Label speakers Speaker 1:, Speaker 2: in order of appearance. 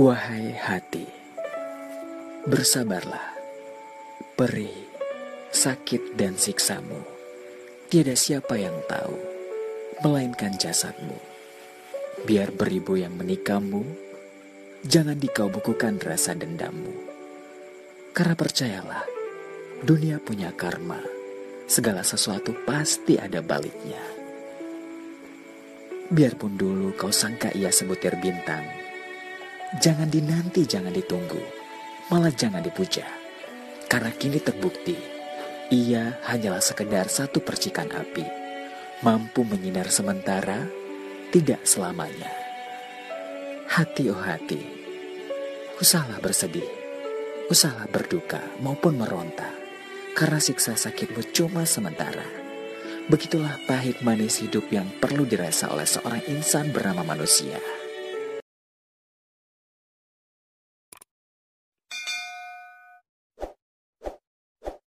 Speaker 1: Wahai hati, bersabarlah, perih, sakit dan siksamu. Tiada siapa yang tahu, melainkan jasadmu. Biar beribu yang menikamu, jangan dikau bukukan rasa dendammu. Karena percayalah, dunia punya karma, segala sesuatu pasti ada baliknya. Biarpun dulu kau sangka ia sebutir bintang, jangan dinanti, jangan ditunggu, malah jangan dipuja. Karena kini terbukti, ia hanyalah sekedar satu percikan api, mampu menyinar sementara, tidak selamanya. Hati oh hati, usahlah bersedih, usahlah berduka maupun meronta, karena siksa sakitmu cuma sementara. Begitulah pahit manis hidup yang perlu dirasa oleh seorang insan bernama manusia.